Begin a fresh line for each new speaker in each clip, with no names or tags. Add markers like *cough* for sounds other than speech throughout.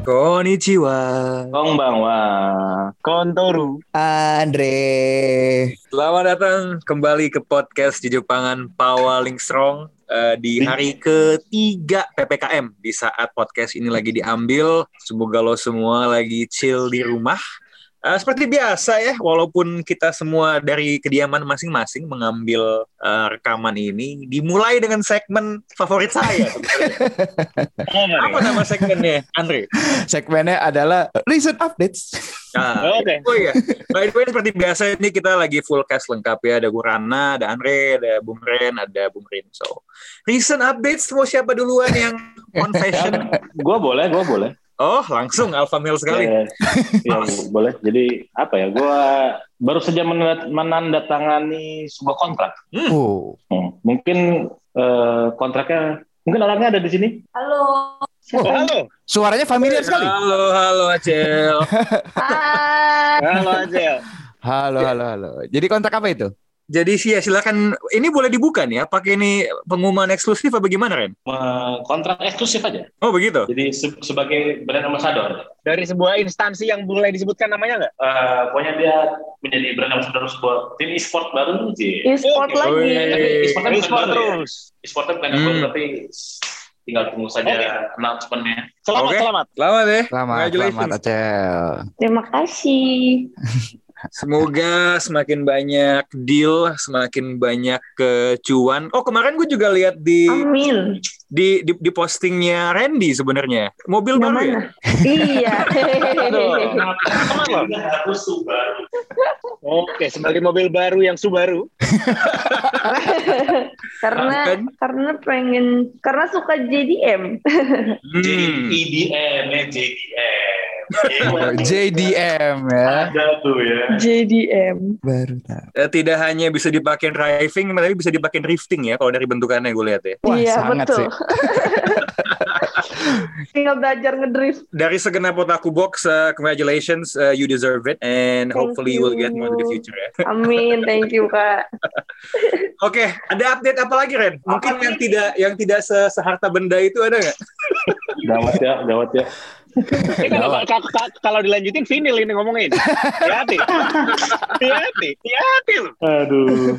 Konnichiwa.
Konbanwa.
Kontoru.
Andre.
Selamat datang kembali ke podcast di Jepangan Pawaling Strong eh, di hari ketiga PPKM di saat podcast ini lagi diambil. Semoga lo semua lagi chill di rumah. Eh, seperti biasa ya, walaupun kita semua dari kediaman masing-masing mengambil eh, rekaman ini, dimulai dengan segmen favorit saya. sebenarnya. Apa nama segmennya, Andre?
Segmennya adalah recent updates.
Nah,
Oke.
Oh iya. By the way, seperti biasa ini kita lagi full cast lengkap ya. Ada Gurana, ada Andre, ada Bung Ren, ada Bung Rin. So, recent updates mau siapa duluan yang confession?
Gua boleh, gua boleh.
Oh, langsung alpha male sekali.
Ya, ya, boleh. Jadi apa ya? Gua baru saja menandat- menandatangani sebuah kontrak.
Oh.
Hmm, Mungkin eh, kontraknya mungkin orangnya ada di sini.
Halo.
Oh, halo.
Suaranya familiar sekali.
Halo, halo Acel.
Hai.
Halo Ajel.
Halo, halo, halo. Jadi kontak apa itu?
Jadi sih ya silakan. Ini boleh dibuka nih ya? Pakai ini pengumuman eksklusif apa gimana Ren?
Eh, kontrak eksklusif aja.
Oh begitu.
Jadi se- sebagai brand ambassador.
Dari sebuah instansi yang boleh disebutkan namanya nggak?
Eh, pokoknya dia menjadi brand ambassador sebuah tim e-sport baru sih.
E-sport
Oke.
lagi.
Tapi e-sportnya bukan
E-sport
baru ya.
terus.
E-sportnya bukan
Hmm.
baru tapi tinggal tunggu saja
Oke.
announcement-nya.
Selamat,
Oke.
selamat.
Selamat ya.
Selamat, selamat Acel.
Terima kasih. *laughs*
Semoga semakin banyak deal, semakin banyak kecuan. Oh kemarin gue juga lihat di
Amin.
di, di di postingnya Randy sebenarnya mobil
Yang
baru ya.
mana? iya.
Harus Subaru.
Oke, sebagai mobil baru yang Subaru.
karena
Kan?
karena pengen karena suka JDM.
Hmm.
JDM, ya JDM.
Oh, JDM ya.
Ada tuh ya.
JDM.
Baru tahu.
Eh, Tidak hanya bisa dipakai driving, tapi bisa dipakai drifting ya kalau dari bentukannya gue lihat ya.
Wah,
iya
sangat
betul.
sih. *laughs*
Tinggal belajar ngedrift.
Dari segenap otaku box, uh, congratulations, uh, you deserve it, and
Thank
hopefully you will get more in the future ya.
Amin. Thank you kak. *laughs*
Oke, ada update apa lagi Ren? Mungkin yang tidak yang tidak se seharta benda itu ada nggak?
Gawat ya, gawat ya.
Ini kalau, kalau, kalau dilanjutin vinil ini ngomongin. Hati-hati. Hati-hati. Hati-hati loh.
Aduh.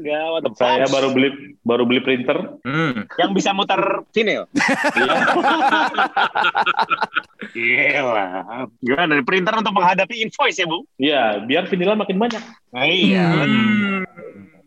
Gawat.
Saya baru beli baru beli printer.
Hmm.
Yang bisa muter vinil. Gila. Gimana nih, printer untuk menghadapi invoice ya, Bu?
Iya, biar vinilnya makin banyak.
Nah, iya.
Hmm.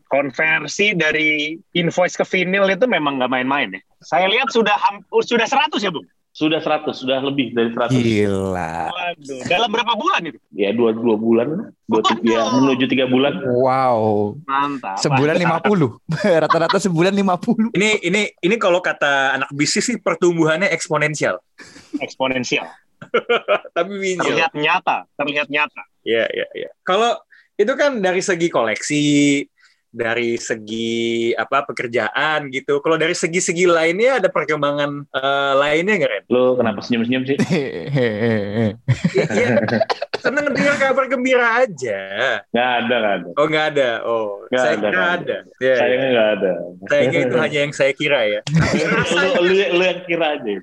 Konversi dari invoice ke vinil itu memang nggak main-main ya. Saya lihat sudah sudah 100 ya, Bu?
Sudah 100, sudah lebih dari 100.
Gila.
Waduh. Dalam berapa bulan itu?
Ya dua dua bulan, dua tiga, ya, menuju tiga bulan.
Wow.
Mantap.
Sebulan 50. *laughs* Rata-rata sebulan 50.
Ini ini ini kalau kata anak bisnis sih pertumbuhannya eksponensial.
Eksponensial. *laughs*
Tapi winyil.
Terlihat nyata. Terlihat nyata.
Iya, iya, iya. Kalau itu kan dari segi koleksi, dari segi apa pekerjaan gitu. Kalau dari segi-segi lainnya ada perkembangan eh, lainnya nggak Ren?
Lo kenapa senyum-senyum sih? *laughs*
Iya, seneng dengar kabar gembira aja.
Nggak ada, nggak ada.
Oh nggak ada. Oh,
Nggak
saya
ada,
kira
nggak
ada. Ya,
Sayangnya
ya.
nggak ada.
Sayangnya itu hanya yang saya kira ya.
lu, lu, lu yang kira aja. *laughs*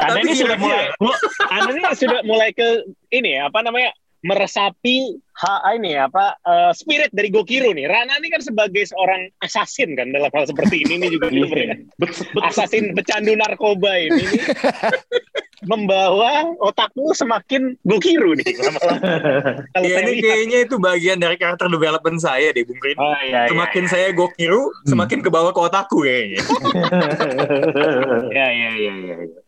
Anda
Tapi
ini sudah mulai, mu- Anda ini sudah mulai ke ini ya, apa namanya meresapi ha, ini apa eh, spirit dari Gokiro nih. Rana ini kan sebagai seorang assassin kan dalam hal seperti ini nih juga gitu, ya.
Bet- bet-
Assassin pecandu narkoba ini, ini membawa otakmu semakin Gokiro nih lama-lama. *laughs* Kalau
Ya ini
lihat.
kayaknya itu bagian dari karakter development saya deh, Bung Rin.
Oh, iya, iya,
Semakin saya gokiru, semakin ke bawah ke otakku kayaknya. *laughs*
iya, iya, iya, iya. iya.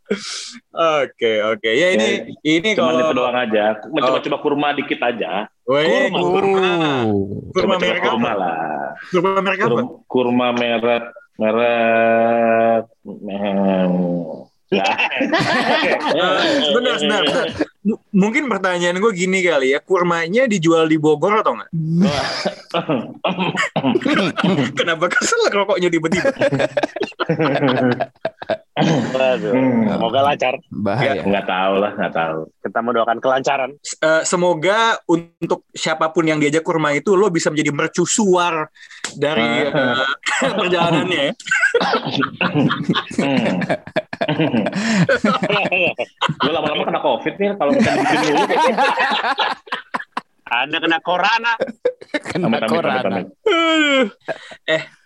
Oke, oke. Ya ini ini
Cuman
kalau
doang aja. Mencoba-coba kurma dikit aja.
Weh,
Kurma.
kurma.
Oh.
Kurma
Coba-coba
merek
kurma lah.
Kurma merek apa?
Kurma, kurma merek merek hmm, ya.
Eh, sebentar, *laughs* sebentar, sebentar. M- Mungkin pertanyaan gue gini kali ya, kurmanya dijual di Bogor atau enggak? *laughs* Kenapa kesel rokoknya tiba-tiba? *laughs*
Waduh,
Hmm.
semoga lancar.
Bahaya.
Nggak tahu lah, nggak tahu.
Kita mendoakan kelancaran.
Eh, semoga untuk siapa pun yang diajak ke rumah itu lo bisa menjadi mercusuar dari eh, *laughs* perjalanannya ya.
Hmm. *laughs* Gue lama-lama kena covid nih kalau kita bikin dulu. *laughs*
Anda kena corona.
Kena corona.
amit,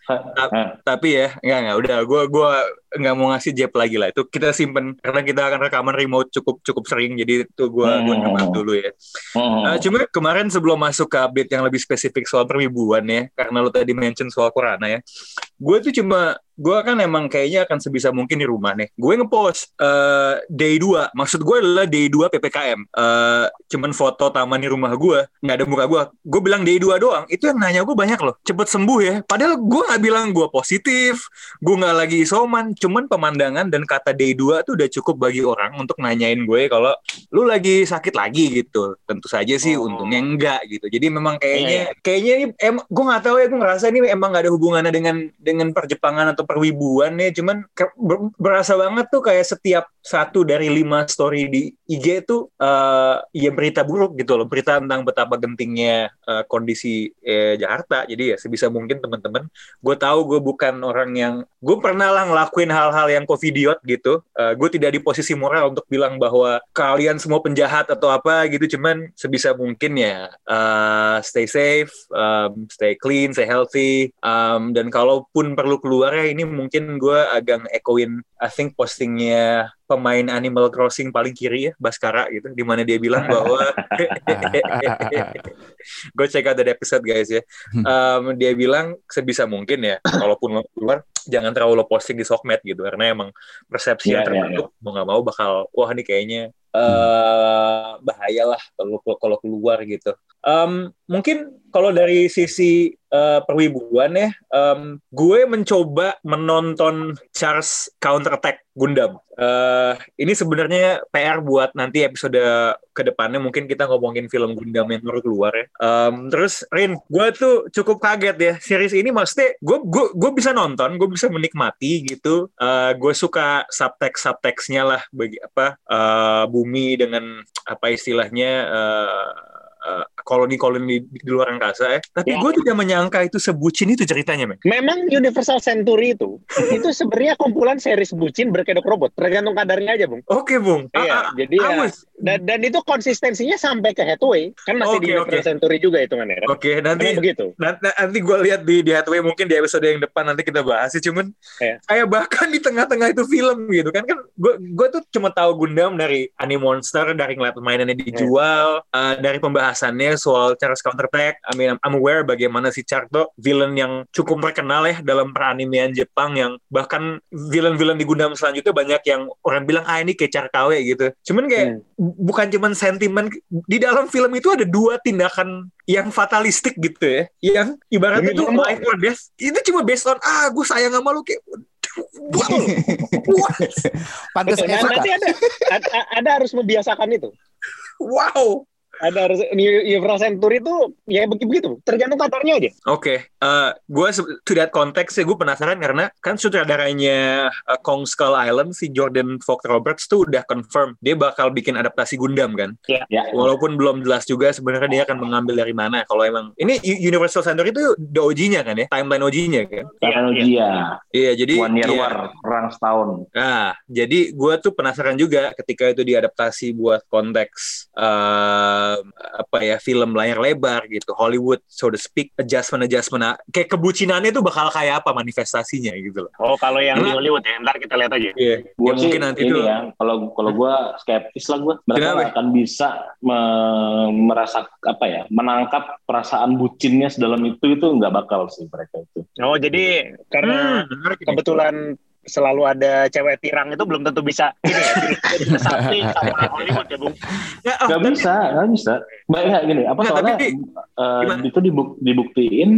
Ah,
Tapi ya, enggak enggak udah gua gua nggak mau ngasih jab lagi lah. Itu kita simpen karena kita akan rekaman remote cukup cukup sering jadi itu gua gua
Hmm.
nambah dulu ya.
hmm.
Eh, cuma kemarin sebelum masuk ke update yang lebih spesifik soal perwibuan ya, karena lo tadi mention soal Corona ya, gue tuh cuma gue kan emang kayaknya akan sebisa mungkin di rumah nih. Gue ngepost eh, day 2, maksud gue adalah day 2 PPKM. Eh, cuman foto taman di rumah gue, nggak ada muka gue. Gue bilang day 2 doang, itu yang nanya gue banyak loh. Cepet sembuh ya. Padahal gue nggak bilang gue positif, gue nggak lagi isoman. Cuman pemandangan dan kata day 2 tuh udah cukup bagi orang untuk nanyain gue kalau lu lagi sakit lagi gitu. Tentu saja sih
Oh.
untungnya enggak gitu. Jadi memang kayaknya kayaknya ini em gue nggak tahu ya gue ngerasa ini emang gak ada hubungannya dengan dengan perjepangan atau perwibuan ya. Cuman berasa banget tuh kayak setiap satu dari lima story di IG itu eh ya berita buruk gitu loh. Berita tentang betapa gentingnya eh, kondisi eh, Jakarta. Jadi ya sebisa mungkin teman-teman gue tahu gue bukan orang yang gue pernah lah ngelakuin hal-hal yang covidiot gitu Eh, gue tidak di posisi moral untuk bilang bahwa kalian semua penjahat atau apa gitu cuman sebisa mungkin ya eh, stay safe um, stay clean stay healthy um, dan kalaupun perlu keluar ya ini mungkin gue agak ekoin I think postingnya pemain Animal Crossing paling kiri ya Baskara gitu di mana dia bilang bahwa *laughs* gue check out that episode guys ya. Um, dia bilang sebisa mungkin ya kalaupun lo keluar jangan terlalu lo posting di sosmed gitu karena emang persepsi yang
Iya, iya,
terbentuk mau nggak mau bakal wah ini kayaknya eh bahaya lah kalau kalau keluar gitu Um, mungkin kalau dari sisi eh, perwibuan ya um, gue mencoba menonton Charles Counter Attack Gundam Eh, ini sebenarnya PR buat nanti episode ke depannya mungkin kita ngomongin film Gundam yang baru keluar ya. Um, terus Rin, gue tuh cukup kaget ya series ini maksudnya gue gue gue bisa nonton, gue bisa menikmati gitu. Eh, gue suka subtext subtextnya lah bagi apa eh, bumi dengan apa istilahnya eh, eh, koloni-koloni di, di luar angkasa ya. Tapi
Ya.
gue tidak menyangka itu sebucin itu ceritanya, men.
Memang Universal Century itu *laughs* itu sebenarnya kumpulan series bucin berkedok robot, tergantung kadarnya aja, Bung.
Oke, Bung.
Iya,
Ah, ah,
jadi ya, dan, dan itu konsistensinya sampai ke Hathaway, kan masih di
Oke,
Universal
oke.
Century juga hitungannya kan.
Oke, nanti
Karena begitu.
Nanti, nanti gue lihat di di Hathaway mungkin di episode yang depan nanti kita bahas sih cuman
Iya.
kayak bahkan di tengah-tengah itu film gitu kan kan gue gue tuh cuma tahu Gundam dari Anime Monster dari ngeliat mainannya dijual eh, dari pembahasannya soal Charles Counter Attack I mean I'm aware bagaimana si Charles tuh villain yang cukup terkenal ya dalam peranimean Jepang yang bahkan villain-villain di Gundam selanjutnya banyak yang orang bilang ah ini kayak Charkawe gitu cuman kayak
Hmm.
bukan cuman sentimen di dalam film itu ada dua tindakan yang fatalistik gitu ya yang ibaratnya itu life or death itu cuma based on ah gue sayang sama lu kayak wow? *laughs*
Pantes
Nah, nanti ada, ada ada harus membiasakan itu.
wow
Ada harus Universal Century itu ya begitu, tergantung kadarnya aja.
Oke, eh gue to that context ya gue penasaran karena kan sutradaranya eh, Kong Skull Island si Jordan Fox Roberts tuh udah confirm dia bakal bikin adaptasi Gundam kan.
Ya.
Walaupun belum jelas juga sebenarnya dia akan mengambil dari mana. Kalau emang ini Universal Century itu the OG-nya kan ya, timeline OG-nya kan.
Teknologia.
Iya, jadi
One year
iya.
war, perang setahun.
Nah, jadi gue tuh penasaran juga ketika itu diadaptasi buat konteks eh, apa ya film layar lebar gitu, Hollywood so to speak, adjustment adjustment kayak kebucinannya tuh bakal kayak apa manifestasinya gitu loh.
Oh, kalau yang di
Karena-
Hollywood ya, ntar kita lihat aja.
Iya,
Gue
ya
sih
mungkin nanti
ini
tuh.
ya, kalau kalau gue skeptis lah gue. Mereka
Kenapa?
akan bisa me- merasa apa ya, menangkap perasaan bucinnya sedalam itu itu nggak bakal sih mereka itu.
Oh, jadi karena
Hmm,
kebetulan selalu ada cewek tirang itu belum tentu bisa ini ya, jadi *laughs* sama Hollywood ya, Bung.
Ya, oh,
Gak
tapi-
bisa, gak bisa. Banyak gini, apa
Nggak,
soalnya
tapi-
eh,
gimana?
itu dibuk- dibuktiin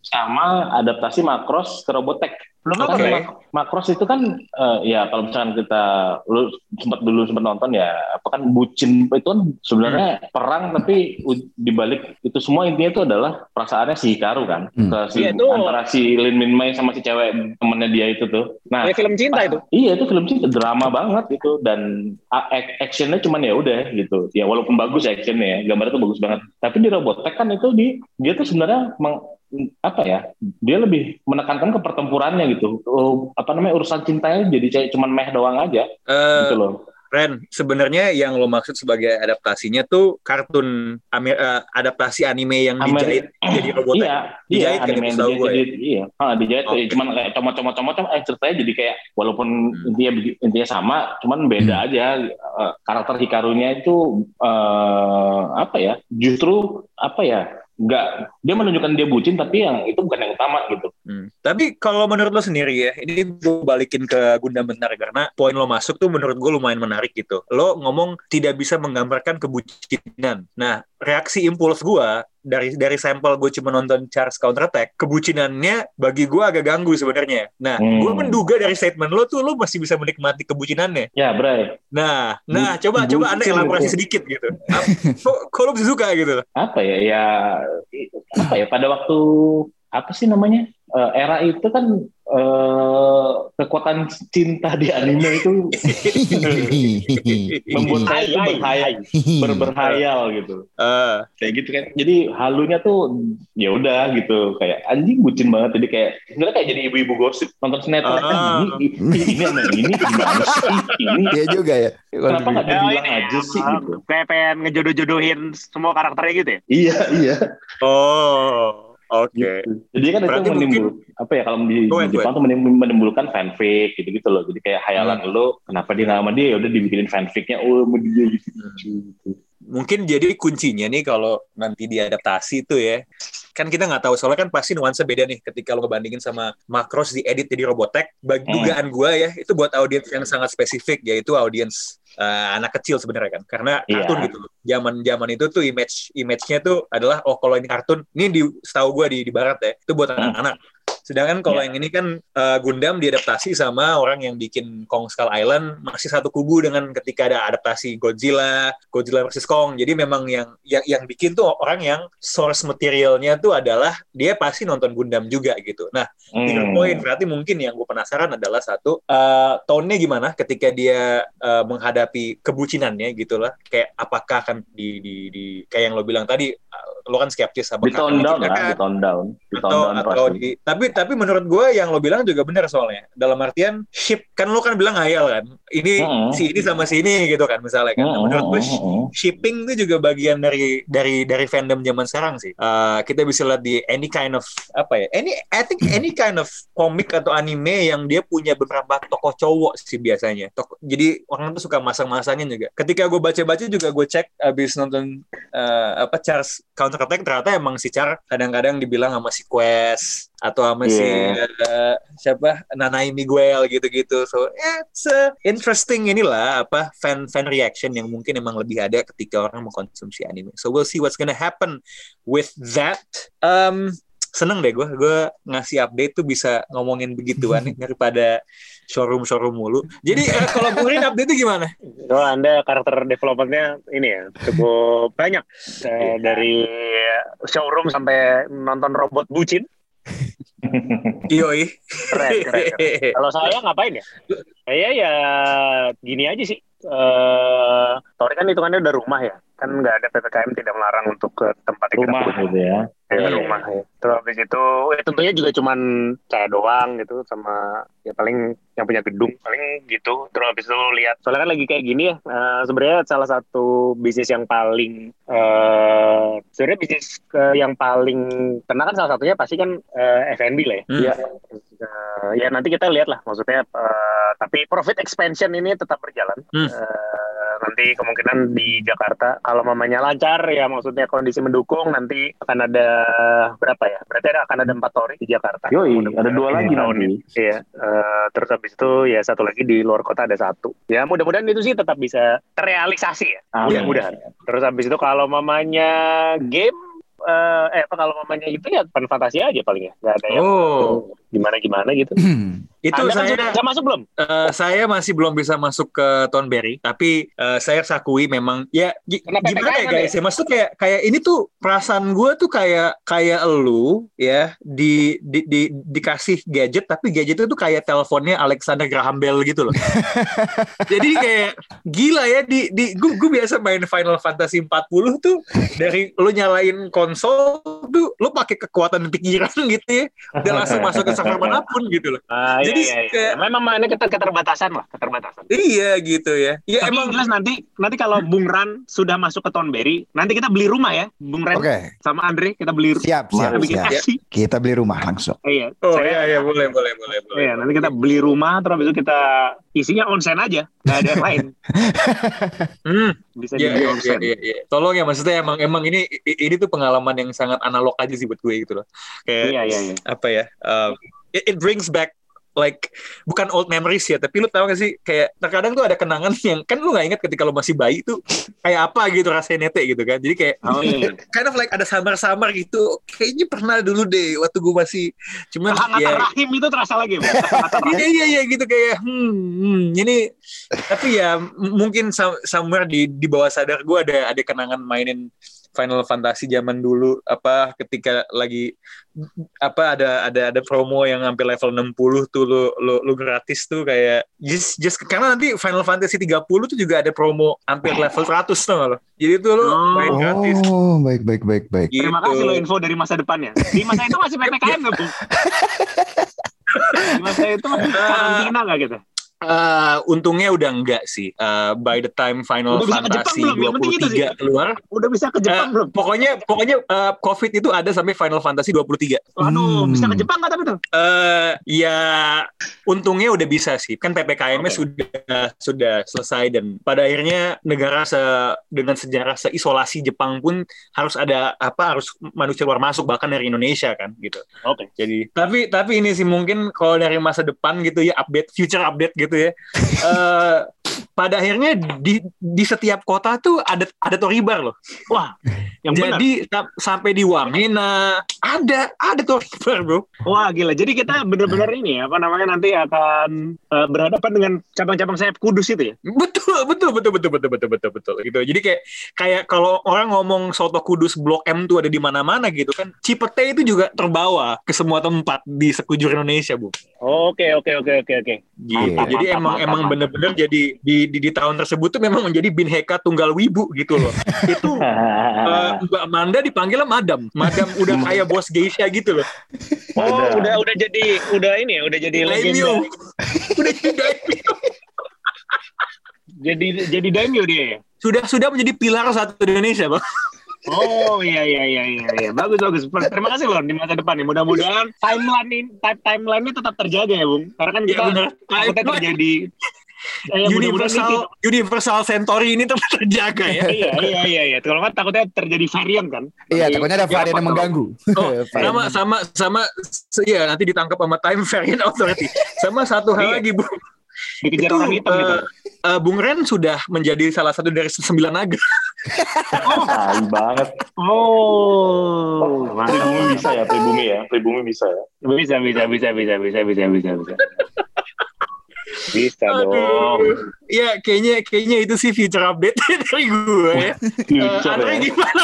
sama adaptasi makros ke Robotech. Belum
Oke.
apa Mak- Macross itu kan eh, ya kalau misalkan kita lu sempat dulu sempat nonton ya apa kan bucin itu kan sebenarnya perang tapi u- dibalik itu semua intinya itu adalah perasaannya si Hikaru kan
Hmm.
ke si
Iya, itu-
antara si Lin Min Mei sama si cewek temennya dia itu tuh. Nah,
Kayak film cinta itu.
Iya itu film cinta drama banget gitu dan actionnya cuman ya udah gitu. Ya walaupun bagus actionnya ya, gambarnya tuh bagus banget. Tapi di Robotech kan itu di dia tuh sebenarnya meng- apa ya? Dia lebih menekankan ke pertempurannya gitu. Oh, apa namanya urusan cintanya jadi kayak cuman meh doang aja
Eh,
gitu loh.
Ren, sebenarnya yang lo maksud sebagai adaptasinya tuh kartun Amer- eh, adaptasi anime yang
Amer-
dijahit jadi *clears throat* robot.
Iya,
Dijahit
iya,
kan
anime yang dijahit,
gue ya?
iya, ah, dijahit, eh, cuman kayak comot-comot-comot, eh ceritanya jadi kayak walaupun
Hmm.
intinya intinya sama, cuman beda
Hmm.
aja eh, karakter Hikarunya itu eh, apa ya? Justru apa ya? Nggak, dia menunjukkan dia bucin, tapi yang itu bukan yang utama gitu.
Hmm. Tapi kalau menurut lo sendiri ya, ini gue balikin ke Gundam bentar karena poin lo masuk tuh menurut gue lumayan menarik gitu. Lo ngomong tidak bisa menggambarkan kebucinan. Nah, reaksi impuls gue dari dari sampel gue cuma nonton Charles Counter Attack, kebucinannya bagi gue agak ganggu sebenarnya. Nah,
Hmm.
gue menduga dari statement lo tuh lo masih bisa menikmati kebucinannya.
Ya, Bray,
Nah, nah
Bu-
coba coba anda elaborasi
itu.
sedikit gitu. Kok, kok lo bisa suka gitu?
apa ya? Ya, apa ya? Pada waktu apa sih namanya? Eh, era itu kan eh, kekuatan cinta di anime itu *laughs* membuat saya
hai,
berhayal, ber- berhayal gitu.
Eh,
kayak gitu kan. Jadi halunya tuh ya udah gitu. Kayak anjing bucin banget. Jadi kayak sebenarnya kayak jadi ibu-ibu gosip nonton sinetron.
Ah.
kan ini ini ini sama yang ini gimana sih? Ini.
Iya juga ya.
kenapa nggak
Ya,
dibilang
ini,
aja sih gitu?
Kayak pengen ngejodoh-jodohin semua karakternya gitu ya.
iya iya.
Oh, oke.
gitu. jadi kan
Berarti
itu menimbul apa ya kalau di, di Jepang tuh menim- menimbulkan fanfic gitu gitu loh jadi kayak hayalan
Hmm.
lo kenapa dia nggak sama dia ya udah dibikinin fanficnya oh sama dia gitu, gitu.
mungkin jadi kuncinya nih kalau nanti diadaptasi tuh ya kan kita nggak tahu soalnya kan pasti nuansa beda nih ketika lo ngebandingin sama Macross diedit jadi Robotech bagi
Hmm.
dugaan gue ya itu buat audiens yang sangat spesifik yaitu audiens eh, anak kecil sebenarnya kan karena
Iya.
kartun gitu loh zaman zaman itu tuh image image-nya tuh adalah oh kalau ini kartun ini di setahu gue di di barat ya itu buat
Hmm.
Sedangkan kalau
Iya.
yang ini kan eh, Gundam diadaptasi sama orang yang bikin Kong Skull Island masih satu kubu dengan ketika ada adaptasi Godzilla Godzilla versus Kong jadi memang yang yang yang bikin tuh orang yang source materialnya tuh adalah dia pasti nonton Gundam juga gitu nah Tiga
Hmm.
poin berarti mungkin yang gue penasaran adalah satu eh tone-nya gimana ketika dia eh, menghadapi kebucinannya gitu lah kayak apakah akan di di di kayak yang lo bilang tadi lo kan skeptis
di
apakah
tone down lah
ditindakan
di tone down di tone
atau
down
atau
pasti.
di tapi tapi menurut gue yang lo bilang juga benar soalnya. Dalam artian ship kan lo kan bilang hayal kan ini
Mm-mm.
si ini sama si ini gitu kan misalnya kan Nah, menurut gue shipping itu juga bagian dari dari dari fandom zaman sekarang sih. Uh, kita bisa lihat di any kind of apa ya? Any I think any kind of komik atau anime yang dia punya beberapa tokoh cowok sih biasanya. Tokoh, jadi orang tuh suka masang-masangin juga. Ketika gue baca-baca juga gue cek abis nonton uh, apa Charles Counter Attack ternyata emang si Char kadang-kadang dibilang sama si Quest atau sama si
Iya.
uh, siapa Nanai Miguel gitu-gitu. So yeah, it's a interesting inilah apa fan fan reaction yang mungkin emang lebih ada ketika orang mengkonsumsi anime. So we'll see what's gonna happen with that. Um, seneng deh gue, gue ngasih update tuh bisa ngomongin begituan *laughs* daripada showroom showroom mulu. Jadi eh, kalau Bung Rin update itu gimana?
So, anda karakter developmentnya ini ya cukup banyak Eh, dari showroom sampai nonton robot bucin.
Yoi.
Keren, keren, keren. Kalau saya ngapain ya? Saya ya gini aja sih. Eh, Tori kan hitungannya udah rumah ya. Kan nggak ada PPKM tidak melarang untuk ke tempat yang kita
rumah
punya.
gitu ya
Ya, rumah ya. Terus habis itu ya tentunya juga cuman saya doang gitu sama ya paling yang punya gedung paling gitu. Terus habis itu lihat soalnya kan lagi kayak gini ya. eh, sebenarnya salah satu bisnis yang paling eh sebenarnya bisnis ke- yang paling kena kan salah satunya pasti kan eh, F&B lah ya.
Hmm.
Iya.
Eh, ya nanti kita lihat lah maksudnya eh, tapi profit expansion ini tetap berjalan.
Hmm.
Eh, nanti kemungkinan di Jakarta kalau mamanya lancar ya maksudnya kondisi mendukung nanti akan ada berapa ya? Berarti ada, akan ada empat tori di Jakarta.
Yoi, ada dua lagi
tahun
nanti.
ini. Iya. eh, terus habis itu ya satu lagi di luar kota ada satu. Ya mudah-mudahan itu sih tetap bisa terrealisasi ya. Mudah-mudahan. Terus habis itu kalau mamanya game eh, eh apa kalau mamanya itu ya pan fantasi aja paling ya. Nggak ada yang
Oh,
gimana gimana gitu. *clears throat*
Itu
Anda kan
saya
sudah masuk belum?
eh, saya masih belum bisa masuk ke Tonberry, tapi eh, saya sakui memang ya
Karena
gimana ya guys ya maksudnya kayak kayak ini tuh perasaan gue tuh kayak kayak lu ya di, di, di dikasih gadget tapi gadget itu tuh kayak teleponnya Alexander Graham Bell gitu loh. *laughs* Jadi kayak gila ya di di gue gue biasa main Final Fantasy 40 tuh dari lu nyalain konsol tuh lu pakai kekuatan pikiran *laughs* gitu ya dan langsung masuk ke server mana pun gitu loh.
Iya,
Jadi
iya, iya.
kayak-
memang ini keter keterbatasan lah, keterbatasan.
Iya gitu ya. Iya
Tapi
emang
jelas nanti nanti kalau Bung Ran sudah masuk ke Tonberry, nanti kita beli rumah ya, Bung Ran
Oke,
sama Andre kita beli
siap,
kita
siap,
bikin
siap.
aksi.
Kita beli rumah langsung.
Iya.
Oh
Saya-
iya iya boleh boleh boleh boleh.
Iya, nanti kita beli rumah terus habis itu kita isinya onsen aja, nggak ada yang lain. *laughs*
Hmm,
Bisa
iya
di
iya iya
onsen.
iya. iya. Tolong ya maksudnya emang emang ini ini tuh pengalaman yang sangat analog aja sih buat gue gitu loh. Kayak
Iya, iya, iya.
apa ya? um, it, it brings back like bukan old memories ya, tapi lu tahu gak sih kayak terkadang tuh ada kenangan yang kan lu nggak ingat ketika lu masih bayi tuh kayak apa gitu rasanya nete gitu kan. Jadi kayak
Oh iya. *laughs*
kind of like ada samar-samar gitu. Kayaknya pernah dulu deh waktu gue masih cuman
Kehangatan
ya
rahim itu terasa lagi. *laughs*
Iya iya iya gitu kayak hmm, hmm, ini tapi ya mungkin some- somewhere di di bawah sadar gue ada ada kenangan mainin Final Fantasy zaman dulu apa ketika lagi apa ada ada ada promo yang hampir level 60 tuh lu lu, lu gratis tuh kayak just just karena nanti Final Fantasy 30 tuh juga ada promo hampir level 100 tuh lo. Jadi tuh lu
Oh.
main gratis.
Oh, baik, baik, baik, baik.
Gitu.
Terima kasih lo info dari masa depannya. Di masa itu masih *laughs* PPKM nggak, Bung? Di masa itu masih karantina nggak gitu?
Eh, untungnya udah enggak sih. Eh, by the time Final
Udah
Fantasy
belum? Yang penting itu sih.
23 keluar,
Udah bisa ke Jepang
Eh,
belum?
pokoknya pokoknya eh, COVID itu ada sampai Final Fantasy 23.
Aduh,
Hmm.
bisa ke Jepang nggak tapi tuh?
Eh ya untungnya udah bisa sih. Kan PPKM-nya
Oke.
sudah sudah selesai dan pada akhirnya negara se dengan sejarah seisolasi Jepang pun harus ada apa harus manusia luar masuk bahkan dari Indonesia kan gitu.
Oke.
Jadi tapi tapi ini sih mungkin kalau dari masa depan gitu ya update future update gitu itu ya. uh, pada akhirnya di di setiap kota tuh ada ada toribar loh.
Wah, yang benar.
Jadi sa- sampai di Wamena ada ada toribar bro.
Wah, gila. Jadi kita benar-benar ini ya, apa namanya nanti akan eh, berhadapan dengan cabang-cabang sayap kudus itu ya.
Betul betul betul betul betul betul betul betul gitu. Jadi kayak kayak kalau orang ngomong soto kudus blok M tuh ada di mana-mana gitu kan. Cipete itu juga terbawa ke semua tempat di sekujur Indonesia bu.
Oke, oke, oke, oke, oke.
Gitu. Jadi
mantap,
emang
mantap,
emang bener-bener jadi di, di di tahun tersebut tuh memang menjadi bineka tunggal wibu gitu loh. itu *laughs* eh, Mbak Manda dipanggilnya Madam. Madam udah kayak bos geisha gitu loh.
Oh, udah udah jadi udah ini ya, udah jadi legenda.
Daimyo. *laughs* udah jadi daimyo.
Jadi jadi daimyo dia ya.
Sudah sudah menjadi pilar satu Indonesia, Bang.
Oh iya iya iya iya iya bagus bagus terima kasih loh di masa depan nih mudah-mudahan timeline ini time timeline ini tetap terjaga ya bung karena kan
Iya
kita
benar.
takutnya terjadi Gitu.
universal
mudah
universal sentori ini tetap terjaga ya.
iya iya iya iya. Kalau nggak takutnya terjadi varian kan.
Iya, Jadi, takutnya ada varian yang mengganggu.
Oh, *laughs* sama sama sama iya nanti ditangkap sama time variant authority. Sama satu hal
iya.
lagi, Bu.
Dikejar
itu,
uh, gitu.
Uh, Bung Ren sudah menjadi salah satu dari sembilan naga.
oh, banget.
Oh. oh.
Pribumi bisa ya, pribumi ya, pribumi bisa ya.
Bisa, bisa, bisa, bisa, bisa, bisa, bisa. bisa bisa dong
Aduh. Ya, kayaknya kayaknya itu sih future update *laughs* dari gue ya.
Future
Andre
ya.
gimana?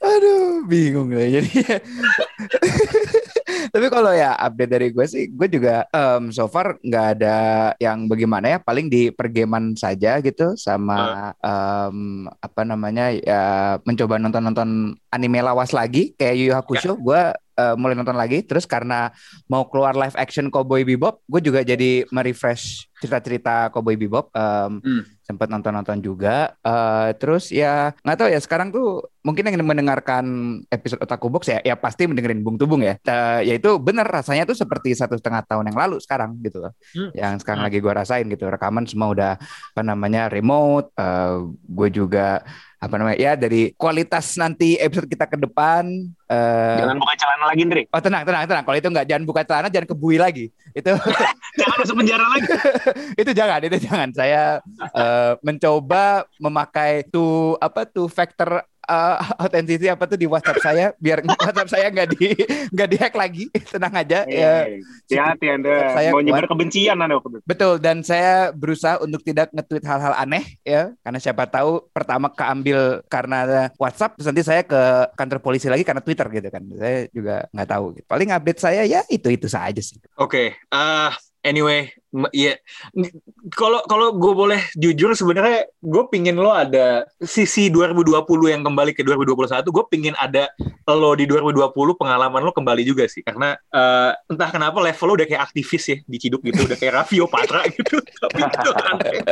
Aduh, bingung lah jadi. *laughs* Tapi kalau ya update dari gue sih, gue juga em, so far nggak ada yang bagaimana ya, paling di pergaman saja gitu, sama em, apa namanya ya mencoba nonton-nonton anime lawas lagi kayak Yu Yu Hakusho. Gue eh, mulai nonton lagi, terus karena mau keluar live action Cowboy Bebop, gue juga jadi merefresh cerita-cerita Cowboy Bebop. Em,
Hmm.
sempat nonton-nonton juga. Eh, terus ya nggak tahu ya sekarang tuh mungkin yang mendengarkan episode Otaku Box ya, ya pasti mendengarin Bung Tubung ya. Ya itu bener rasanya tuh seperti satu setengah tahun yang lalu sekarang gitu loh.
Hmm.
Yang sekarang
Hmm.
lagi gue rasain gitu. Rekaman semua udah apa namanya remote. Eh, gue juga apa namanya ya dari kualitas nanti episode kita ke depan. eh,
jangan buka celana lagi Ndri
oh tenang tenang tenang. Kalau itu nggak jangan buka celana jangan kebui lagi. Itu *laughs*
jangan masuk penjara lagi *laughs*
itu jangan itu jangan saya eh, mencoba memakai two apa two factor uh, authenticity apa tuh di WhatsApp saya biar *laughs* WhatsApp saya nggak di nggak dihack lagi. Tenang aja ya.
Hati-hati Anda.
Saya
Mau nyebar kebencian Anda.
Betul dan saya berusaha untuk tidak nge-tweet hal-hal aneh ya karena siapa tahu pertama keambil karena WhatsApp terus nanti saya ke kantor polisi lagi karena Twitter gitu kan. Saya juga nggak tahu. Gitu. Paling update saya ya itu-itu saja sih.
Oke, ah anyway, ya n- kalau kalau gue boleh jujur sebenarnya gue pingin lo ada sisi 2020 yang kembali ke 2021. Gue pingin ada lo di 2020 pengalaman lo kembali juga sih, karena eh, entah kenapa level lo udah kayak aktivis ya di Ciduk gitu, udah kayak Raffio Patra *laughs* gitu. Tapi itu aneh.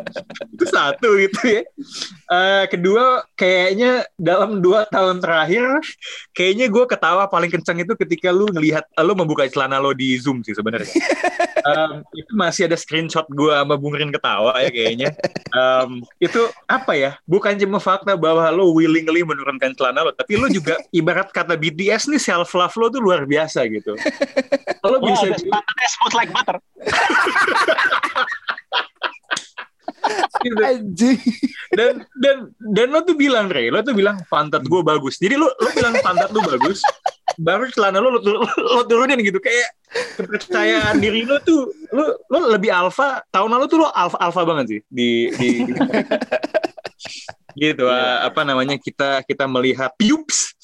itu satu gitu ya. Eh, kedua, kayaknya dalam dua tahun terakhir, kayaknya gue ketawa paling kencang itu ketika lu ngelihat lo membuka celana lo di Zoom sih sebenarnya. *laughs* Em, itu masih ada screenshot gue sama Bung Rin ketawa ya kayaknya. Em, itu apa ya? Bukan cuma fakta bahwa lo willingly menurunkan celana lo, tapi lo juga *laughs* ibarat kata BTS nih self love lo tuh luar biasa gitu. Lo
Wah,
bisa
smooth like butter. *laughs*
gitu.
Anjing.
dan dan dan lo tuh bilang Ray, lo tuh bilang pantat gue bagus. Jadi lo lo bilang pantat lo bagus, baru celana lo lo, tur- lo turunin gitu kayak kepercayaan diri lo tuh lo lo lebih alfa. Tahun lalu tuh lo alfa alfa banget sih di di, di- gitu ah, apa namanya kita kita melihat pubes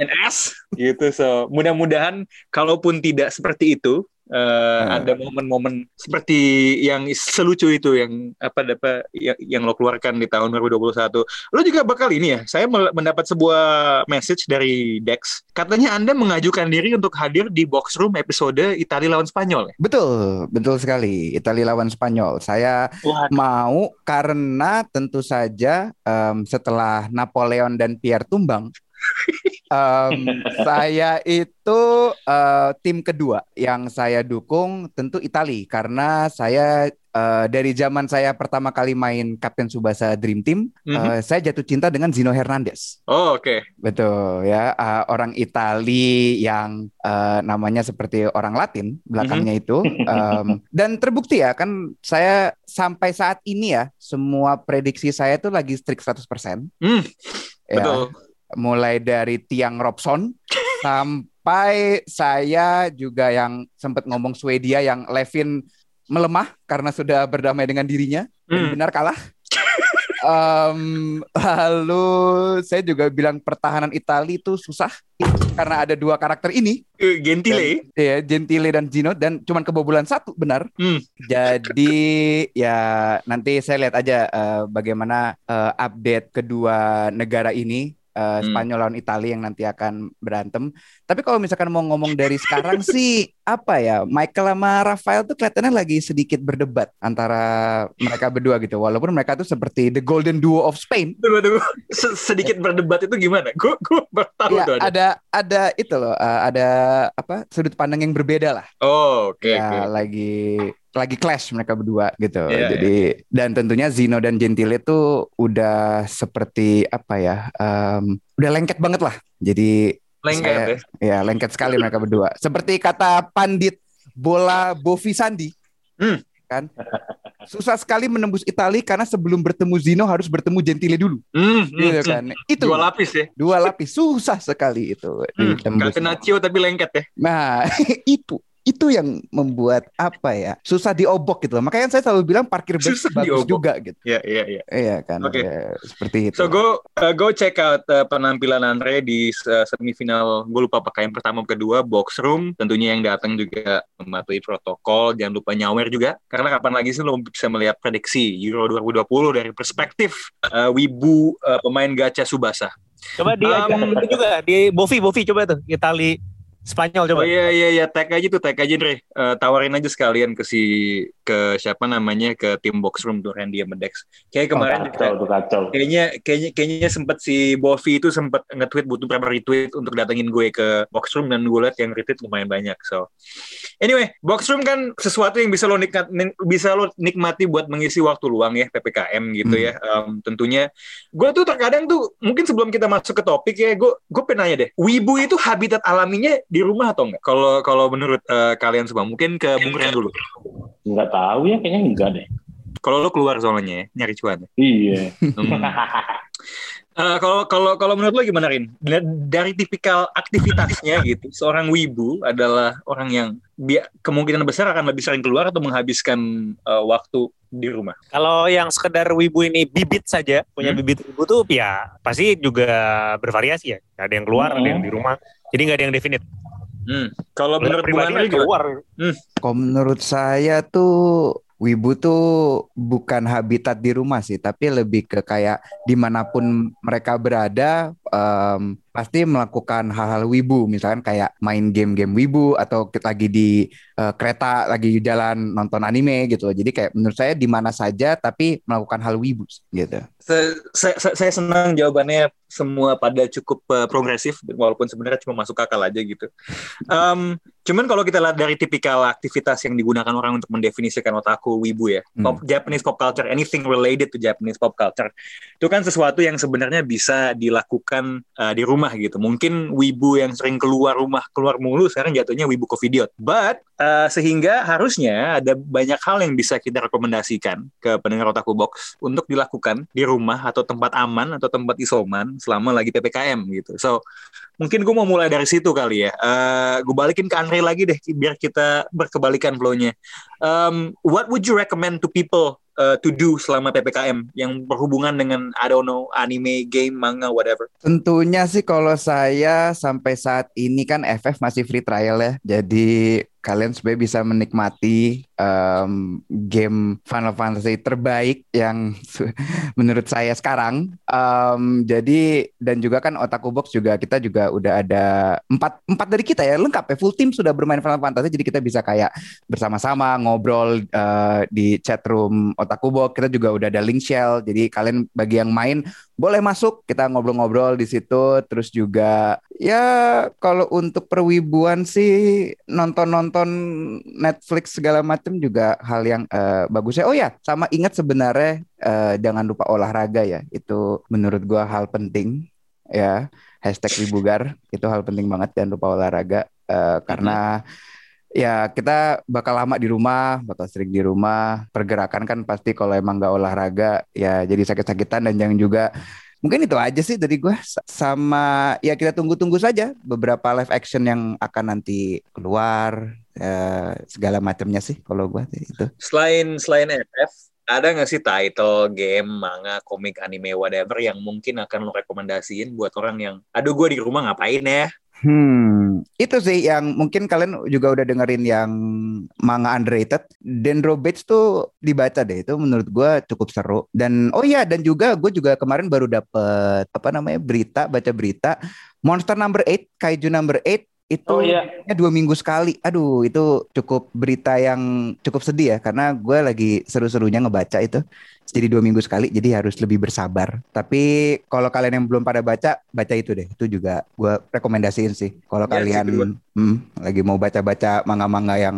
and ass gitu so mudah-mudahan kalaupun tidak seperti itu
Hmm.
ada momen-momen seperti yang selucu itu yang apa apa yang, yang lo keluarkan di tahun 2021 lo juga bakal ini ya saya mendapat sebuah message dari Dex katanya anda mengajukan diri untuk hadir di box room episode Italia lawan Spanyol ya
Betul, betul sekali. Italia lawan Spanyol. Saya
Wah,
mau karena tentu saja em, setelah Napoleon dan Pierre tumbang, *laughs* em, *laughs* saya itu eh, tim kedua yang saya dukung tentu Itali karena saya eh, dari zaman saya pertama kali main Kapten Subasa Dream Team,
Mhm.
eh, saya jatuh cinta dengan Zino Hernandez.
oh oke
Betul ya, uh, orang Itali yang uh, namanya seperti orang Latin belakangnya itu, Um, dan terbukti ya kan saya sampai saat ini ya semua prediksi saya itu lagi strict 100%.
Hmm,
ya.
betul
Mulai dari tiang Robson sampai saya juga yang sempat ngomong Swedia yang Levin melemah karena sudah berdamai dengan dirinya dan
Hmm.
benar kalah. Em, lalu saya juga bilang pertahanan Italia itu susah karena ada dua karakter ini,
Eh, Gentile
ya Gentile dan Gino dan cuman kebobolan satu benar.
Hmm.
Jadi ya nanti saya lihat aja eh, bagaimana eh, update kedua negara ini. Eh,
Hmm.
Spanyol lawan Italia yang nanti akan berantem. Tapi kalau misalkan mau ngomong dari sekarang sih apa ya Michael sama Rafael tuh kelihatannya lagi sedikit berdebat antara mereka berdua gitu. Walaupun mereka tuh seperti the golden duo of Spain.
Tunggu, tunggu. Se- sedikit berdebat itu gimana? Gue gue baru tahu
Ya,
tuh ada.
ada ada itu loh, eh, ada apa sudut pandang yang berbeda lah.
Oh, oke
ya
oke.
lagi lagi clash mereka berdua gitu.
Iya,
Jadi dan tentunya Zino dan Gentile itu udah seperti apa ya? em, udah lengket banget lah. Jadi
Lengket
saya-
ya.
ya lengket sekali mereka berdua. Seperti kata pandit bola Bovi Sandi.
Hmm.
Kan? Susah sekali menembus Italia karena sebelum bertemu Zino harus bertemu Gentile dulu.
Hmm, hmm,
Gitu
hmm.
kan. Itu
Dua lapis ya.
dua lapis susah sekali itu
Hmm.
ditembus.
Gak kena cio tapi lengket ya.
Nah, *laughs* itu itu yang membuat apa ya susah diobok gitu loh. Makanya saya selalu bilang parkir bus
Susah
bagus
diobok.
juga gitu.
Iya iya iya.
Iya kan.
Oke.
Ya, seperti itu.
So go uh, go check out uh, penampilan Andre di uh, semifinal. Gue lupa pakai yang pertama kedua box room. Tentunya yang datang juga mematuhi protokol. Jangan lupa nyawer juga. Karena kapan lagi sih lo bisa melihat prediksi Euro 2020 dari perspektif uh, wibu uh, pemain gacha Subasa.
coba di
Um,
juga di Bovi Bovi coba tuh Itali Spanyol
Oh
coba.
iya iya iya tag aja tuh tag aja Andre. Eh, tawarin aja sekalian ke si ke siapa namanya ke tim box room tuh Randy sama Dex. Kayak kemarin juga
Kacau tuh kacau.
kayaknya kayaknya kayaknya sempat si Bovi itu sempat nge-tweet butuh berapa retweet untuk datengin gue ke box room dan gue liat yang retweet lumayan banyak so anyway box room kan sesuatu yang bisa lo nikmat bisa lo nikmati buat mengisi waktu luang ya ppkm gitu
Hmm.
ya Em, tentunya gue tuh terkadang tuh mungkin sebelum kita masuk ke topik ya gue gue pengen nanya deh wibu itu habitat alaminya di rumah atau enggak kalau kalau menurut eh, kalian semua mungkin ke Bung Ren dulu
Nggak tahu ya, kayaknya enggak deh.
kalau lo keluar soalnya ya, nyari cuan
Iya.
Hmm. *laughs* Eh, kalau kalau kalau menurut lo gimana Rin? Da- Dari tipikal aktivitasnya gitu, seorang wibu adalah orang yang bi- kemungkinan besar akan lebih sering keluar atau menghabiskan eh, waktu di rumah.
Kalau yang sekedar wibu ini bibit saja, punya
Hmm.
bibit wibu tuh ya pasti juga bervariasi ya. Ada yang keluar, ada yang
Hmm.
di rumah. Jadi nggak ada yang definite.
Hmm. Kalau menurut Bung Andri gimana?
keluar.
Kalau menurut saya tuh Wibu tuh bukan habitat di rumah sih, tapi lebih ke kayak di mana pun mereka berada, em, pasti melakukan hal-hal wibu, misalkan kayak main game-game wibu atau kita lagi di eh, kereta lagi jalan nonton anime gitu. Jadi kayak menurut saya di mana saja, tapi melakukan hal wibu gitu.
Saya, saya, saya- senang jawabannya semua pada cukup eh, progresif walaupun sebenarnya cuma masuk akal aja gitu. Em, cuman kalau kita lihat dari tipikal aktivitas yang digunakan orang untuk mendefinisikan otaku wibu ya,
Hmm.
pop, Japanese pop culture, anything related to Japanese pop culture, itu kan sesuatu yang sebenarnya bisa dilakukan eh, di rumah gitu. Mungkin wibu yang sering keluar rumah keluar mulu sekarang jatuhnya wibu covidiot. But eh, sehingga harusnya ada banyak hal yang bisa kita rekomendasikan ke pendengar otaku box untuk dilakukan di rumah atau tempat aman atau tempat isoman selama lagi ppkm gitu. So mungkin gue mau mulai dari situ kali ya. Eh gue balikin ke Andre lagi deh biar kita berkebalikan flow-nya. Um, what would you recommend to people uh, to do selama ppkm yang berhubungan dengan I don't know anime, game, manga, whatever?
Tentunya sih kalau saya sampai saat ini kan FF masih free trial ya. Jadi kalian sebenarnya bisa menikmati em, game Final Fantasy terbaik yang *laughs* menurut saya sekarang. Em, jadi dan juga kan Otaku Box juga kita juga udah ada empat empat dari kita ya lengkap ya full team sudah bermain Final Fantasy. Jadi kita bisa kayak bersama-sama ngobrol eh, di chat room Otaku Box. Kita juga udah ada link shell. Jadi kalian bagi yang main boleh masuk kita ngobrol-ngobrol di situ terus juga ya kalau untuk perwibuan sih nonton-nonton Netflix segala macam juga hal yang eh, bagus ya oh ya sama ingat sebenarnya eh, jangan lupa olahraga ya. Itu menurut gua hal penting ya. Hashtag wibugar itu hal penting banget. Jangan lupa olahraga Eh, karena ya kita bakal lama di rumah, bakal sering di rumah. Pergerakan kan pasti kalau emang nggak olahraga ya jadi sakit-sakitan. Dan jangan juga mungkin itu aja sih dari gue sama ya kita tunggu-tunggu saja beberapa live action yang akan nanti keluar eh, segala macamnya sih kalau gue itu.
Selain selain FF, ada nggak sih title game, manga, komik, anime, whatever yang mungkin akan lo rekomendasiin buat orang yang, aduh gue di rumah ngapain ya?
Hmm, itu sih yang mungkin kalian juga udah dengerin yang manga underrated. Dendro Bates tuh dibaca deh, itu menurut gua cukup seru. Dan oh iya, dan juga gue juga kemarin baru dapet apa namanya berita, baca berita Monster Number 8, Kaiju Number 8 itu
Oh iya.
ya dua minggu sekali. Aduh, itu cukup berita yang cukup sedih ya, karena gue lagi seru-serunya ngebaca itu. Jadi dua minggu sekali, jadi harus lebih bersabar. Tapi kalau kalian yang belum pada baca, baca itu deh. Itu juga gue rekomendasiin sih. Kalau
Ya,
kalian hmm, lagi mau baca-baca manga-manga yang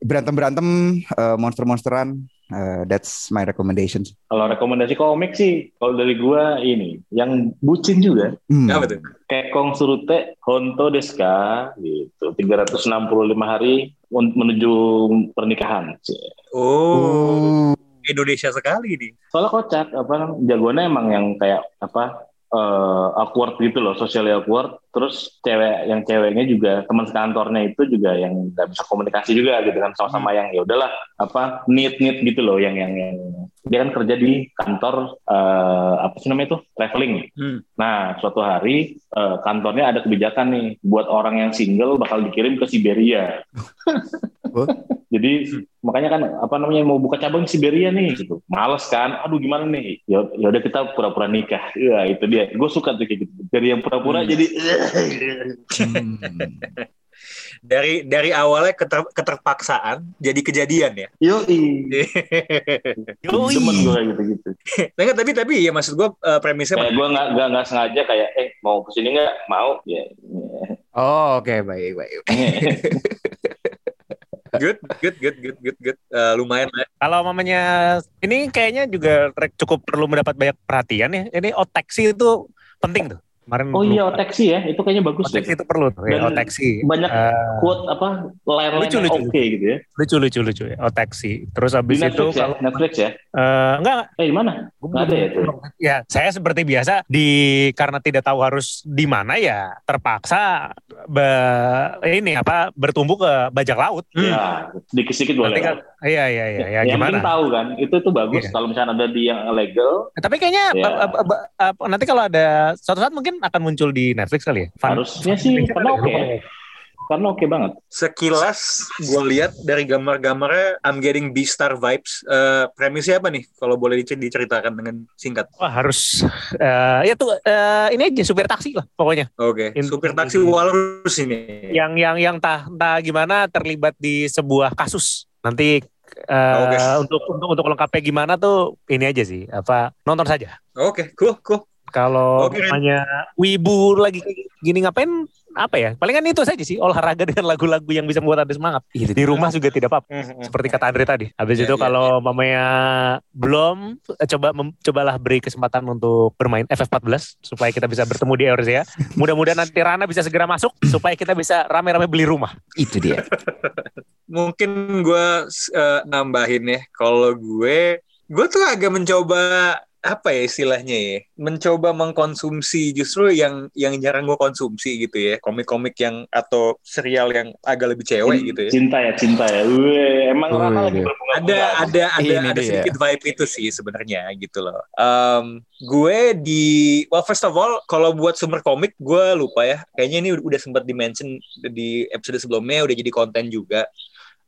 berantem-berantem, eh, monster-monsteran, eh, that's my recommendation.
Kalau rekomendasi komik sih, kalau dari gua ini, yang bucin juga,
Hmm.
Apa tuh?
Kekong Surute Honto Deska gitu, 365 hari menuju pernikahan.
Oh, Indonesia sekali nih.
Soalnya kocak, apa jagoannya emang yang kayak apa eh, awkward gitu loh, socially awkward. Terus cewek yang ceweknya juga teman sekantornya itu juga yang nggak bisa komunikasi juga gitu kan sama-sama yang ya udahlah apa need need gitu loh yang yang yang dia kan kerja di kantor eh, apa sih namanya itu traveling.
Hmm.
Nah suatu hari eh, kantornya ada kebijakan nih buat orang yang single bakal dikirim ke Siberia. Jadi makanya kan apa namanya mau buka cabang di Siberia nih gitu. Males kan? Aduh gimana nih? Ya ya udah kita pura-pura nikah. Ya itu dia. Gue suka tuh kayak gitu. Dari yang pura-pura
Hmm.
jadi
Hmm.
Dari dari awalnya keter- keterpaksaan jadi kejadian ya.
yoi. *laughs*
Yoi.
Temen gue kayak gitu-gitu.
Nah, tapi tapi ya maksud gue eh, premisnya
Kayak gue nggak nggak nggak sengaja kayak eh mau ke sini nggak mau ya.
Oh, oke baik baik. *laughs*
good, good, good, good, good, good. Eh, lumayan lah.
Kalau mamanya ini kayaknya juga cukup perlu mendapat banyak perhatian ya. Ini oteksi itu penting tuh.
Kemarin
Oh iya, oteksi ya, itu kayaknya bagus
Oteksi
deh.
itu perlu tuh ya,
Dan
oteksi.
banyak
Eh,
Quote apa line-line
Lucu, lucu,
oke gitu ya.
lucu lucu lucu ya, oteksi. Terus
Di
habis itu
Netflix ya,
kalau
Netflix ya.
eh, enggak
Eh di mana?
Gua
Nggak ada ya itu?
Ya, saya seperti biasa di karena tidak tahu harus di mana ya terpaksa be- ini apa bertumbuh ke bajak laut.
Hmm.
Ya, sedikit-sedikit boleh.
Nanti kan, iya iya iya ya,
yang
gimana?
tahu kan, itu tuh bagus
Iya.
kalau misalnya ada di yang legal,
Tapi kayaknya
Ya.
nanti kalau ada suatu saat mungkin akan muncul di Netflix kali ya. Fun-
harusnya sih karena oke,
Lupa.
karena oke banget.
Sekilas gue lihat dari gambar-gambarnya I'm getting B-star vibes. Eh, premisnya apa nih? Kalau boleh dicer- diceritakan dengan singkat.
Wah harus eh, ya tuh eh, ini aja supir taksi lah pokoknya.
Oke,
In-
supir taksi walrus ini.
Yang yang yang entah entah gimana terlibat di sebuah kasus. Nanti eh,
Oke.
untuk untuk untuk lengkapnya gimana tuh ini aja sih apa nonton saja.
Oke, cool, cool.
Kalau namanya wibu lagi gini ngapain apa ya? Palingan itu saja sih olahraga *laughs* dengan lagu-lagu yang bisa membuat Anda semangat.
Itu
Di rumah juga tidak apa-apa.
Mhm.
Seperti kata Andre tadi. Habis
Iya,
itu
iya,
kalau mamanya belum eh, coba mem- cobalah beri kesempatan untuk bermain FF14 supaya kita bisa bertemu di Eurasia. *laughs* Mudah-mudahan nanti Rana bisa segera masuk supaya kita bisa rame-rame beli rumah.
itu dia. *laughs*
Mungkin gue eh, nambahin ya. Kalau gue, gue tuh agak mencoba apa ya istilahnya ya mencoba mengkonsumsi justru yang yang jarang gue konsumsi gitu ya komik-komik yang atau serial yang agak lebih cewek gitu ya
Cinta ya, cinta ya. Wih, emang. Rana lagi berbunga
ada ada ada
Ini
ada
dia.
sedikit vibe itu sih sebenarnya gitu loh. Em, gue di well first of all kalau buat sumber komik gue lupa ya. Kayaknya ini udah sempat di mention di episode sebelumnya udah jadi konten juga.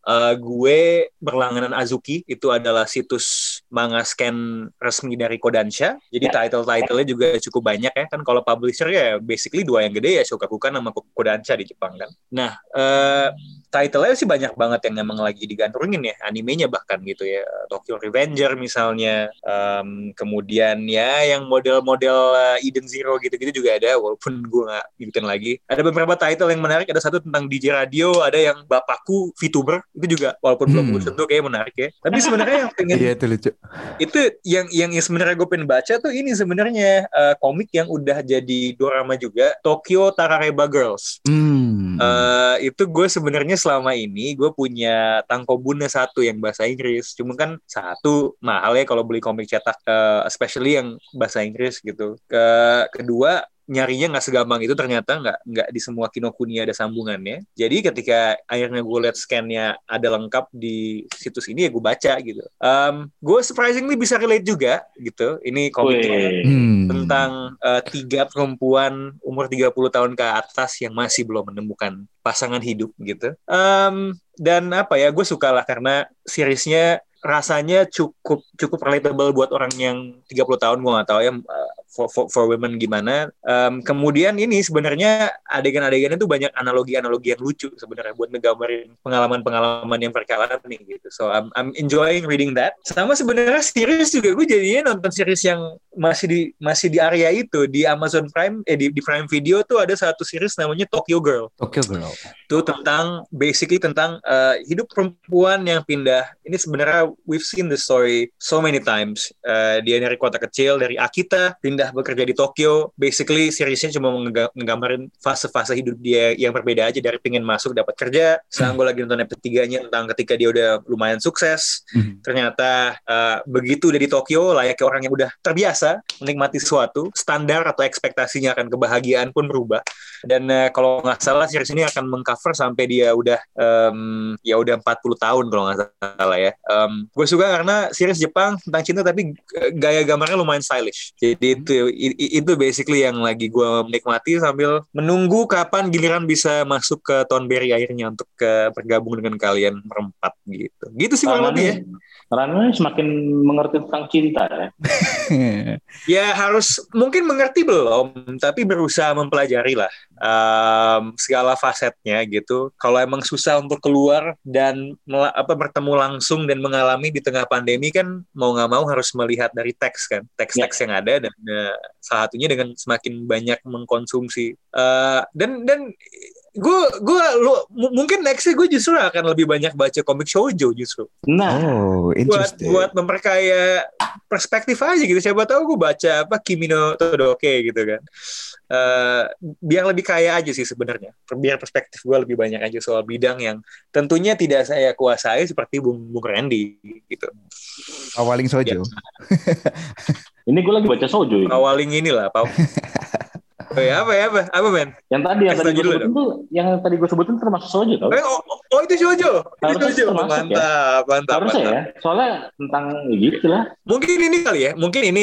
Eh, gue berlangganan Azuki itu adalah situs manga scan resmi dari Kodansha. Jadi
Ya.
title-titlenya juga cukup banyak ya kan. Kalau publisher ya basically dua yang gede ya Shogakukan sama Kodansha di Jepang kan. Nah, eh title-nya sih banyak banget yang emang lagi digantungin ya, animenya bahkan gitu ya. Tokyo Revenger misalnya, Em, kemudian ya yang model-model eh, Eden Zero gitu-gitu juga ada, walaupun gue nggak ngikutin lagi. Ada beberapa title yang menarik, ada satu tentang DJ Radio, ada yang Bapakku VTuber, itu juga walaupun belum
Hmm.
gue sentuh kayak menarik ya. Tapi *laughs* sebenarnya yang pengen
Iya itu lucu.
Itu yang yang, sebenarnya gue pengen baca tuh ini sebenarnya eh, komik yang udah jadi dorama juga Tokyo Tarareba Girls.
Hmm.
Eh, itu gue sebenarnya selama ini gue punya Tankobuna satu yang bahasa Inggris. Cuma kan satu mahal ya kalau beli komik cetak, eh, especially yang bahasa Inggris gitu. Ke kedua nyarinya nggak segampang itu ternyata nggak nggak di semua Kinokuniya ada sambungannya. Jadi ketika akhirnya gue lihat scan-nya ada lengkap di situs ini ya gue baca gitu. Em, gue surprisingly bisa relate juga gitu. Ini komik
Wih.
Hmm.
tentang eh, tiga perempuan umur 30 tahun ke atas yang masih belum menemukan pasangan hidup gitu. Em, dan apa ya, gue suka lah karena seriesnya rasanya cukup cukup relatable buat orang yang 30 tahun gue nggak tahu ya uh, for, for, for women gimana. Em, kemudian ini sebenarnya adegan-adegannya tuh banyak analogi-analogi yang lucu sebenarnya buat ngegambarin pengalaman-pengalaman yang mereka alami gitu. So I'm, I'm enjoying reading that. Sama sebenarnya series juga gue jadinya nonton series yang masih di masih di area itu di Amazon Prime eh di, di Prime Video tuh ada satu series namanya Tokyo Girl.
Tokyo Girl.
itu tentang basically tentang uh, hidup perempuan yang pindah. Ini sebenarnya we've seen the story so many times. Uh, dia dari kota kecil dari Akita pindah bekerja di Tokyo basically seriesnya cuma ngegambarin fase-fase hidup dia yang berbeda aja dari pengen masuk dapat kerja. Sekarang gue lagi nonton episode 3 nya tentang ketika dia udah lumayan sukses.
Hmm.
ternyata uh, begitu udah di Tokyo layaknya orang yang udah terbiasa menikmati sesuatu standar atau ekspektasinya akan kebahagiaan pun berubah. Dan uh, kalau nggak salah series ini akan mengcover sampai dia udah em, ya udah 40 tahun kalau nggak salah ya. Gue suka karena series Jepang tentang cinta tapi uh, gaya gambarnya lumayan stylish. Jadi itu i- i- itu basically yang lagi gue menikmati sambil menunggu kapan giliran bisa masuk ke Tonberry akhirnya untuk ke bergabung dengan kalian berempat gitu. Gitu sih kurang lebih ya
nih semakin mengerti tentang cinta ya. *laughs*
Ya harus mungkin mengerti belum, tapi berusaha mempelajari lah em, segala fasetnya gitu. Kalau emang susah untuk keluar dan apa bertemu langsung dan mengalami di tengah pandemi kan mau nggak mau harus melihat dari teks kan, teks-teks yang ada dan eh, salah satunya dengan semakin banyak mengkonsumsi Eh, dan dan gue gue lu mungkin nextnya gue justru akan lebih banyak baca komik shoujo justru.
Nah,
Oh,
buat
interesting.
buat memperkaya perspektif aja gitu. Siapa tahu gue baca apa Kimi no Todoke gitu kan. Eh, biar lebih kaya aja sih sebenarnya. Biar perspektif gue lebih banyak aja soal bidang yang tentunya tidak saya kuasai seperti Bung Bung Randy gitu.
Awaling sojo. *laughs*
ini gue lagi baca ini.
awaling inilah Pak *laughs* Oh ya, apa ya apa apa men
Yang tadi yang
Kasih
tadi gue
dulu
sebutin tuh, yang tadi gue sebutin termasuk Sojo tau?
Eh, oh, oh, itu Shoujo itu Shoujo
termasuk ya.
mantap mantap
Harusnya
mantap.
ya, soalnya tentang ya gitu lah.
mungkin ini kali ya mungkin ini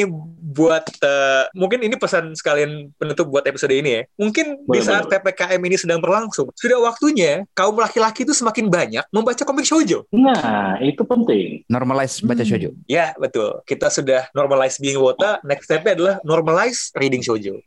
buat eh, mungkin ini pesan sekalian penutup buat episode ini ya mungkin di
Boleh,
saat
boleh.
ppkm ini sedang berlangsung sudah waktunya kaum laki-laki itu semakin banyak membaca komik shoujo
Nah, itu penting.
Normalize baca
Hmm.
shoujo.
ya betul kita sudah normalize being wota next stepnya adalah normalize reading shoujo